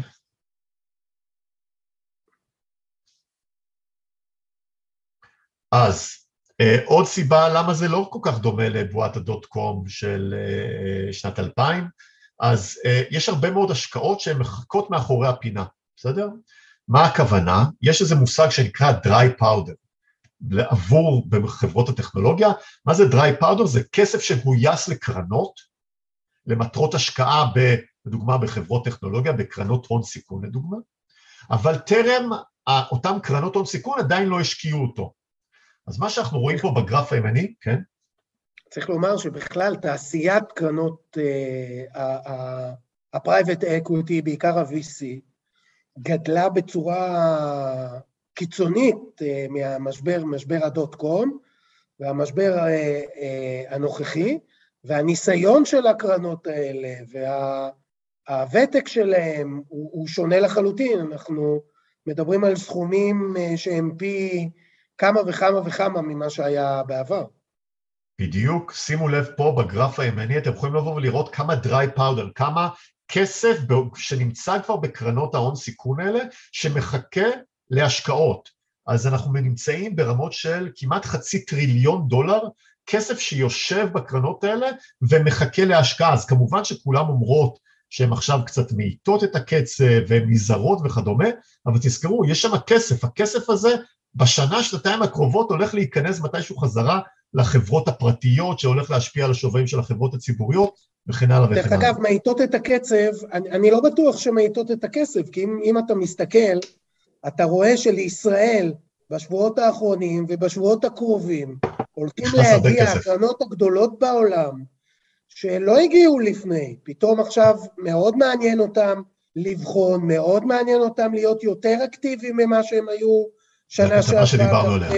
אז אה, עוד סיבה למה זה לא כל כך דומה לבועת הדוט קום של אה, שנת 2000, אז אה, יש הרבה מאוד השקעות שהן מחכות מאחורי הפינה, בסדר? מה הכוונה? יש איזה מושג שנקרא dry powder, עבור בחברות הטכנולוגיה. מה זה dry powder? זה כסף שגויס לקרנות, למטרות השקעה, לדוגמה בחברות טכנולוגיה, בקרנות הון סיכון לדוגמה, אבל טרם אותן קרנות הון סיכון עדיין לא השקיעו אותו. אז מה שאנחנו רואים פה בגרף הימני, כן? צריך לומר שבכלל תעשיית קרנות ה-private equity, בעיקר ה-VC, גדלה בצורה קיצונית אה, מהמשבר, משבר קום והמשבר אה, אה, הנוכחי, והניסיון של הקרנות האלה והוותק שלהם הוא, הוא שונה לחלוטין. אנחנו מדברים על סכומים שהם פי כמה וכמה וכמה ממה שהיה בעבר. בדיוק, שימו לב פה בגרף הימני, אתם יכולים לבוא ולראות כמה dry powder, כמה כסף שנמצא כבר בקרנות ההון סיכון האלה, שמחכה להשקעות. אז אנחנו נמצאים ברמות של כמעט חצי טריליון דולר, כסף שיושב בקרנות האלה ומחכה להשקעה. אז כמובן שכולם אומרות שהן עכשיו קצת מאיטות את הקצב והן נזהרות וכדומה, אבל תזכרו, יש שם כסף, הכסף הזה בשנה, שנתיים הקרובות הולך להיכנס מתישהו חזרה לחברות הפרטיות, שהולך להשפיע על השווים של החברות הציבוריות, וכן הלאה וכן הלאה. דרך אגב, מאיטות את הקצב, אני, אני לא בטוח שמאיטות את הכסף, כי אם, אם אתה מסתכל, אתה רואה שלישראל בשבועות האחרונים ובשבועות הקרובים הולכים להגיע הקרנות הגדולות בעולם, שלא הגיעו לפני, פתאום עכשיו מאוד מעניין אותם לבחון, מאוד מעניין אותם להיות יותר אקטיביים ממה שהם היו שנה שעברה. זה מה שדיברנו עליה.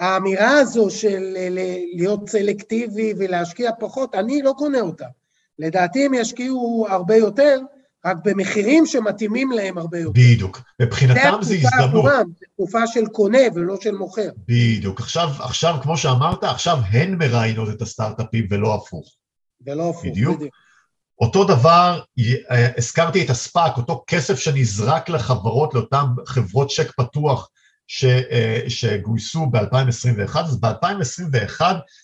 האמירה הזו של להיות סלקטיבי ולהשקיע פחות, אני לא קונה אותה. לדעתי הם ישקיעו הרבה יותר, רק במחירים שמתאימים להם הרבה יותר. בדיוק. מבחינתם זה הזדמנות. עבורם, זה תקופה של קונה ולא של מוכר. בדיוק. עכשיו, עכשיו, כמו שאמרת, עכשיו הן מראיינות את הסטארט-אפים ולא הפוך. ולא הפוך, בדיוק. בדיוק. אותו דבר, אה, הזכרתי את הספאק, אותו כסף שנזרק לחברות, לאותן חברות צ'ק פתוח ש, אה, שגויסו ב-2021, אז ב-2021,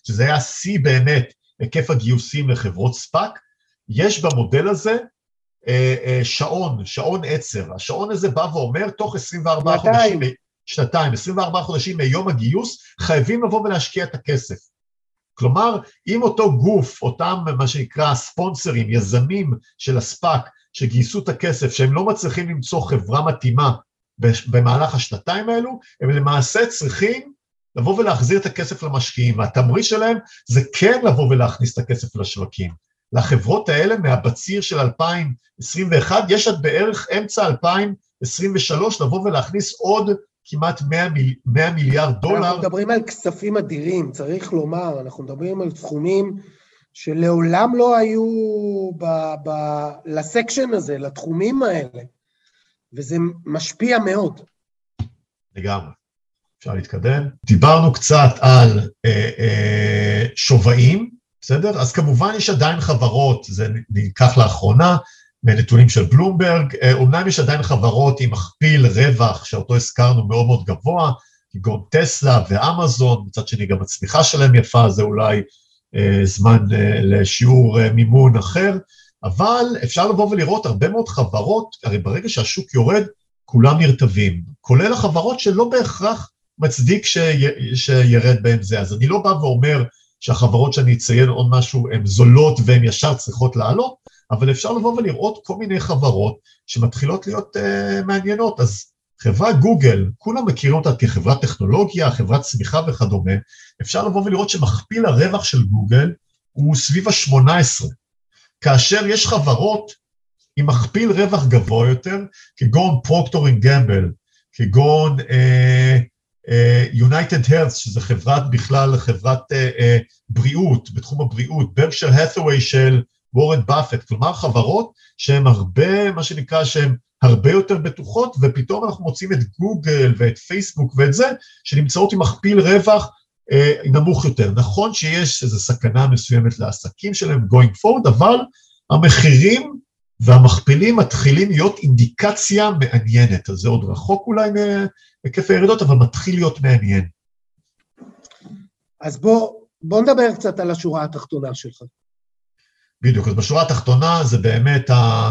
שזה היה שיא באמת היקף הגיוסים לחברות ספאק, יש במודל הזה אה, אה, שעון, שעון עצר. השעון הזה בא ואומר, תוך 24 שנתיים. חודשים, שנתיים, 24 חודשים מיום הגיוס, חייבים לבוא ולהשקיע את הכסף. כלומר, אם אותו גוף, אותם מה שנקרא ספונסרים, יזמים של הספאק, שגייסו את הכסף, שהם לא מצליחים למצוא חברה מתאימה במהלך השנתיים האלו, הם למעשה צריכים לבוא ולהחזיר את הכסף למשקיעים, והתמריץ שלהם זה כן לבוא ולהכניס את הכסף לשווקים. לחברות האלה מהבציר של 2021, יש עד בערך אמצע 2023 לבוא ולהכניס עוד כמעט 100, מיל, 100 מיליארד דולר. אנחנו מדברים על כספים אדירים, צריך לומר, אנחנו מדברים על סכומים שלעולם לא היו ב, ב, לסקשן הזה, לתחומים האלה, וזה משפיע מאוד. לגמרי. אפשר להתקדם. דיברנו קצת על אה, אה, שווים, בסדר? אז כמובן יש עדיין חברות, זה נלקח לאחרונה, מנתונים של בלומברג, אומנם אה, יש עדיין חברות עם מכפיל רווח, שאותו הזכרנו מאוד מאוד גבוה, כגון טסלה ואמזון, מצד שני גם הצמיחה שלהם יפה, זה אולי אה, זמן אה, לשיעור אה, מימון אחר, אבל אפשר לבוא ולראות הרבה מאוד חברות, הרי ברגע שהשוק יורד, כולם נרטבים, כולל החברות שלא בהכרח מצדיק שי, שירד בהם זה. אז אני לא בא ואומר שהחברות שאני אציין עוד משהו הן זולות והן ישר צריכות לעלות, אבל אפשר לבוא ולראות כל מיני חברות שמתחילות להיות uh, מעניינות. אז חברה גוגל, כולם מכירים אותה כחברת טכנולוגיה, חברת צמיחה וכדומה, אפשר לבוא ולראות שמכפיל הרווח של גוגל הוא סביב ה-18, כאשר יש חברות עם מכפיל רווח גבוה יותר, כגון פרוקטר אנד גמבל, כגון יונייטד אה, הלת', שזה חברת בכלל, חברת אה, אה, בריאות, בתחום הבריאות, ברקשר האת'ווי של וורן באפט, כלומר חברות שהן הרבה, מה שנקרא, שהן הרבה יותר בטוחות, ופתאום אנחנו מוצאים את גוגל ואת פייסבוק ואת זה, שנמצאות עם מכפיל רווח אה, נמוך יותר. נכון שיש איזו סכנה מסוימת לעסקים שלהם going forward, אבל המחירים והמכפילים מתחילים להיות אינדיקציה מעניינת, אז זה עוד רחוק אולי מהיקף הירידות, אבל מתחיל להיות מעניין. אז בוא, בוא נדבר קצת על השורה התחתונה שלך. בדיוק, אז בשורה התחתונה זה באמת, ה...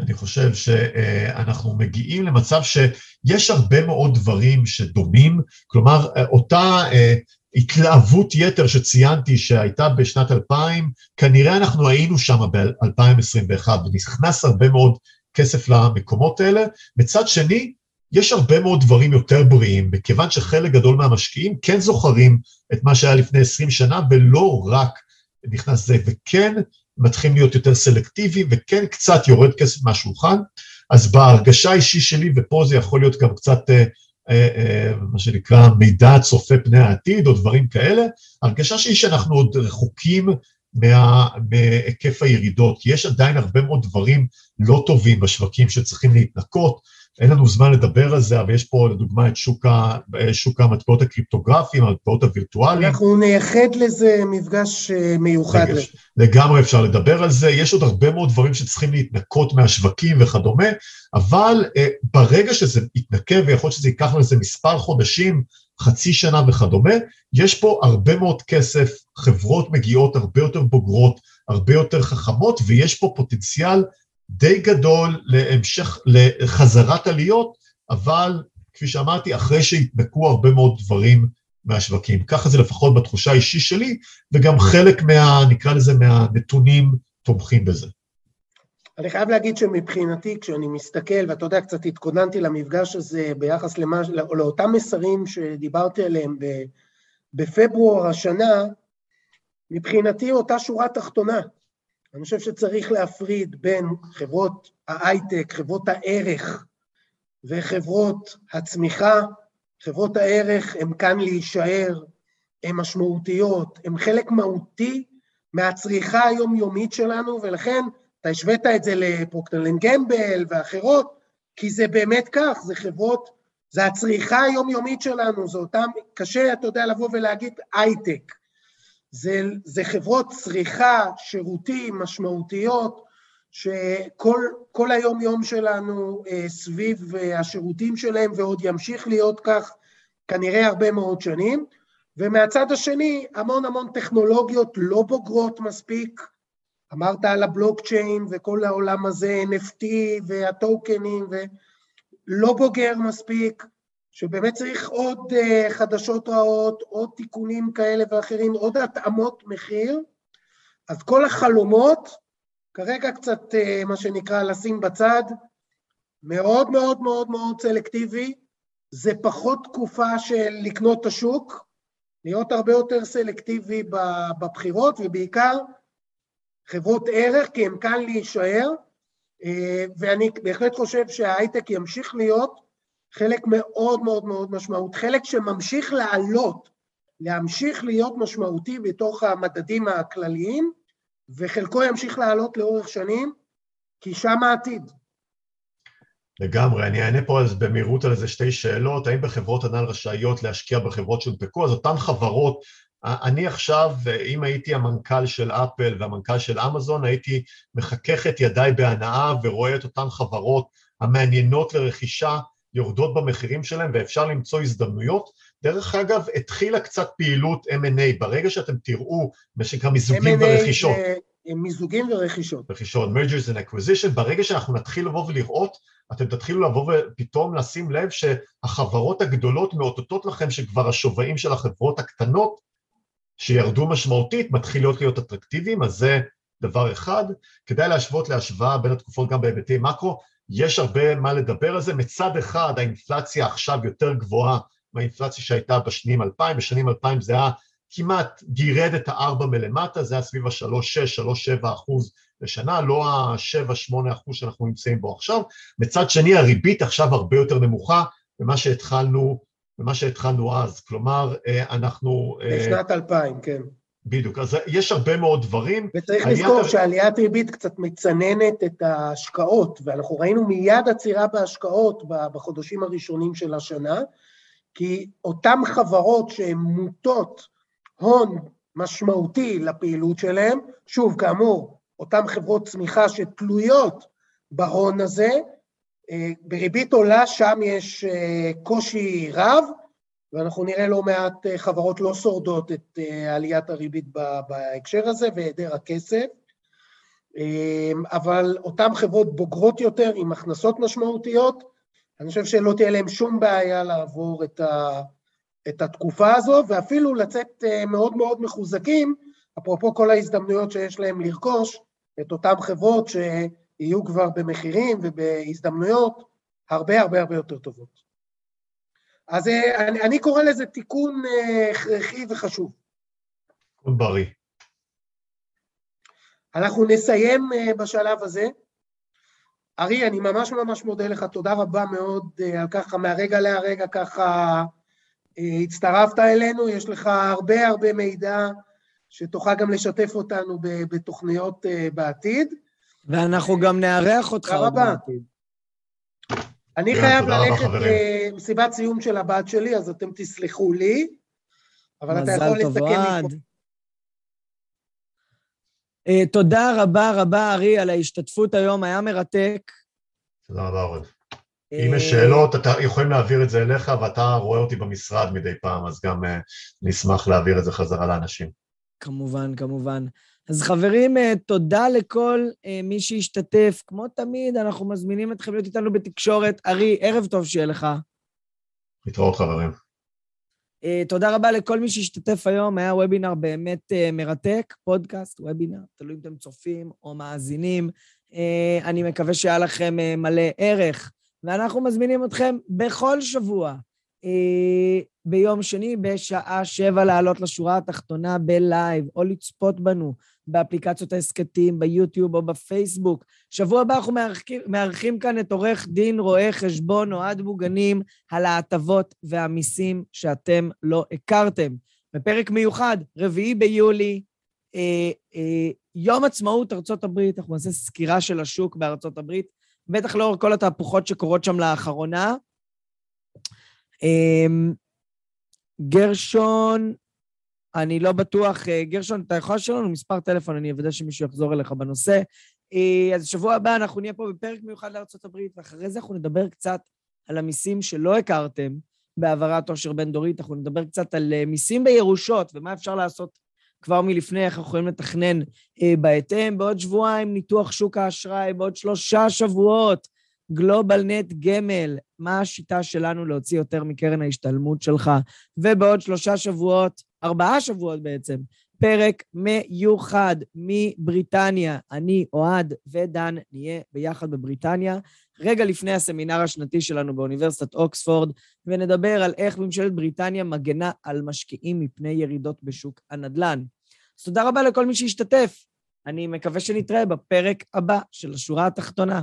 אני חושב שאנחנו מגיעים למצב שיש הרבה מאוד דברים שדומים, כלומר, אותה אה, התלהבות יתר שציינתי שהייתה בשנת 2000, כנראה אנחנו היינו שם ב-2021, ונכנס הרבה מאוד כסף למקומות האלה. מצד שני, יש הרבה מאוד דברים יותר בריאים, מכיוון שחלק גדול מהמשקיעים כן זוכרים את מה שהיה לפני 20 שנה, ולא רק נכנס זה, וכן מתחילים להיות יותר סלקטיביים, וכן קצת יורד כסף מהשולחן. אז בהרגשה האישית שלי, ופה זה יכול להיות גם קצת, אה, מה שנקרא, מידע צופה פני העתיד, או דברים כאלה, הרגשה שלי שאנחנו עוד רחוקים מה, מהיקף הירידות, כי יש עדיין הרבה מאוד דברים לא טובים בשווקים שצריכים להתנקות, אין לנו זמן לדבר על זה, אבל יש פה לדוגמה את שוק, ה, שוק המטבעות הקריפטוגרפיים, המטבעות הווירטואליים. אנחנו נייחד לזה מפגש אה, מיוחד. לג... לגמרי אפשר לדבר על זה, יש עוד הרבה מאוד דברים שצריכים להתנקות מהשווקים וכדומה, אבל uh, ברגע שזה יתנקה, ויכול להיות שזה ייקח לזה מספר חודשים, חצי שנה וכדומה, יש פה הרבה מאוד כסף, חברות מגיעות הרבה יותר בוגרות, הרבה יותר חכמות, ויש פה פוטנציאל די גדול להמשך, לחזרת עליות, אבל כפי שאמרתי, אחרי שהתנקו הרבה מאוד דברים מהשווקים. ככה זה לפחות בתחושה האישית שלי, וגם חלק מה, נקרא לזה, מהנתונים תומכים בזה. אני חייב להגיד שמבחינתי, כשאני מסתכל, ואתה יודע, קצת התכוננתי למפגש הזה ביחס למה, לאותם מסרים שדיברתי עליהם בפברואר השנה, מבחינתי אותה שורה תחתונה. אני חושב שצריך להפריד בין חברות ההייטק, חברות הערך וחברות הצמיחה. חברות הערך הן כאן להישאר, הן משמעותיות, הן חלק מהותי מהצריכה היומיומית שלנו, ולכן אתה השווית את זה לפרוקטלן גמבל ואחרות, כי זה באמת כך, זה חברות, זה הצריכה היומיומית שלנו, זה אותם, קשה, אתה יודע, לבוא ולהגיד הייטק. זה, זה חברות צריכה, שירותים משמעותיות, שכל היום-יום שלנו אה, סביב אה, השירותים שלהם, ועוד ימשיך להיות כך כנראה הרבה מאוד שנים. ומהצד השני, המון המון טכנולוגיות לא בוגרות מספיק. אמרת על הבלוקצ'יין וכל העולם הזה, NFT והטוקנים, ולא בוגר מספיק, שבאמת צריך עוד uh, חדשות רעות, עוד תיקונים כאלה ואחרים, עוד התאמות מחיר. אז כל החלומות, כרגע קצת, uh, מה שנקרא, לשים בצד, מאוד מאוד מאוד מאוד סלקטיבי, זה פחות תקופה של לקנות את השוק, להיות הרבה יותר סלקטיבי בבחירות, ובעיקר חברות ערך, כי הם כאן להישאר, אה, ואני בהחלט חושב שההייטק ימשיך להיות חלק מאוד מאוד מאוד משמעות, חלק שממשיך לעלות, להמשיך להיות משמעותי בתוך המדדים הכלליים, וחלקו ימשיך לעלות לאורך שנים, כי שם העתיד. לגמרי, אני אענה פה אז במהירות על איזה שתי שאלות, האם בחברות הנ"ל רשאיות להשקיע בחברות שהונפקו? אז אותן חברות, אני עכשיו, אם הייתי המנכ"ל של אפל והמנכ"ל של אמזון, הייתי מחכך את ידיי בהנאה ורואה את אותן חברות המעניינות לרכישה יורדות במחירים שלהם ואפשר למצוא הזדמנויות. דרך אגב, התחילה קצת פעילות M&A, ברגע שאתם תראו מה שנקרא מיזוגים ורכישות. מיזוגים ורכישות. רכישות, mergers and acquisition, ברגע שאנחנו נתחיל לבוא ולראות אתם תתחילו לבוא ופתאום לשים לב שהחברות הגדולות מאותתות לכם שכבר השווים של החברות הקטנות שירדו משמעותית מתחילות להיות אטרקטיביים, אז זה דבר אחד. כדאי להשוות להשוואה בין התקופות גם בהיבטי מקרו, יש הרבה מה לדבר על זה. מצד אחד האינפלציה עכשיו יותר גבוהה מהאינפלציה שהייתה בשנים 2000, בשנים 2000 זה היה כמעט גירד את הארבע מלמטה, זה היה סביב ה-3.6, 3.7 אחוז לשנה, לא ה-7-8 אחוז שאנחנו נמצאים בו עכשיו. מצד שני, הריבית עכשיו הרבה יותר נמוכה ממה שהתחלנו, ממה שהתחלנו אז. כלומר, אה, אנחנו... אה, בשנת 2000, כן. בדיוק, אז יש הרבה מאוד דברים. וצריך לזכור הר... שעליית ריבית קצת מצננת את ההשקעות, ואנחנו ראינו מיד עצירה בהשקעות בחודשים הראשונים של השנה, כי אותן חברות שהן מוטות הון משמעותי לפעילות שלהן, שוב, כאמור, אותן חברות צמיחה שתלויות בהון הזה, אה, בריבית עולה, שם יש אה, קושי רב, ואנחנו נראה לא מעט אה, חברות לא שורדות את עליית הריבית בהקשר הזה והיעדר הכסף. אבל אותן חברות בוגרות יותר עם הכנסות משמעותיות, אני חושב שלא תהיה להן שום בעיה לעבור את, ה, את התקופה הזו, ואפילו לצאת מאוד מאוד מחוזקים, אפרופו כל ההזדמנויות שיש להם לרכוש את אותן חברות שיהיו כבר במחירים ובהזדמנויות הרבה הרבה הרבה יותר טובות. אז אה, אני, אני קורא לזה תיקון אה, הכרחי וחשוב. תיקון בריא. אנחנו נסיים אה, בשלב הזה. ארי, אני ממש ממש מודה לך, תודה רבה מאוד על ככה, מהרגע להרגע ככה הצטרפת אלינו, יש לך הרבה הרבה מידע שתוכל גם לשתף אותנו בתוכניות אה, בעתיד. ואנחנו גם נארח אותך עוד בעתיד. אני חייב ללכת למסיבת סיום של הבת שלי, אז אתם תסלחו לי, אבל אתה יכול לסכם מפה. Uh, תודה רבה רבה, ארי, על ההשתתפות היום, היה מרתק. תודה רבה, אורן. Uh, אם יש שאלות, אתה יכולים להעביר את זה אליך, ואתה רואה אותי במשרד מדי פעם, אז גם uh, נשמח להעביר את זה חזרה לאנשים. כמובן, כמובן. אז חברים, אה, תודה לכל אה, מי שהשתתף. כמו תמיד, אנחנו מזמינים אתכם להיות איתנו בתקשורת. ארי, ערב טוב שיהיה לך. להתראות, חברים. אה, תודה רבה לכל מי שהשתתף היום, היה וובינר באמת מרתק, פודקאסט, וובינר, תלוי אם אתם צופים או מאזינים. אני מקווה שהיה לכם מלא ערך, ואנחנו מזמינים אתכם בכל שבוע ביום שני בשעה שבע לעלות לשורה התחתונה בלייב, או לצפות בנו באפליקציות ההסכתים, ביוטיוב או בפייסבוק. שבוע הבא אנחנו מארחים, מארחים כאן את עורך דין רואה חשבון אוהד בוגנים על ההטבות והמיסים שאתם לא הכרתם. בפרק מיוחד, רביעי ביולי, אה, אה, יום עצמאות ארצות הברית, אנחנו נעשה סקירה של השוק בארצות הברית, בטח לאור כל התהפוכות שקורות שם לאחרונה. אה, גרשון, אני לא בטוח, אה, גרשון, אתה יכול לשאול לנו מספר טלפון, אני אוודא שמישהו יחזור אליך בנושא. אה, אז שבוע הבא אנחנו נהיה פה בפרק מיוחד לארה"ב, ואחרי זה אנחנו נדבר קצת על המיסים שלא הכרתם בהעברת עושר בין-דורית, אנחנו נדבר קצת על אה, מיסים בירושות ומה אפשר לעשות כבר מלפני, איך אנחנו יכולים לתכנן בהתאם. בעוד שבועיים ניתוח שוק האשראי, בעוד שלושה שבועות גלובל נט גמל, מה השיטה שלנו להוציא יותר מקרן ההשתלמות שלך, ובעוד שלושה שבועות, ארבעה שבועות בעצם, פרק מיוחד מבריטניה. אני, אוהד ודן נהיה ביחד בבריטניה, רגע לפני הסמינר השנתי שלנו באוניברסיטת אוקספורד, ונדבר על איך ממשלת בריטניה מגנה על משקיעים מפני ירידות בשוק הנדל"ן. אז תודה רבה לכל מי שהשתתף. אני מקווה שנתראה בפרק הבא של השורה התחתונה.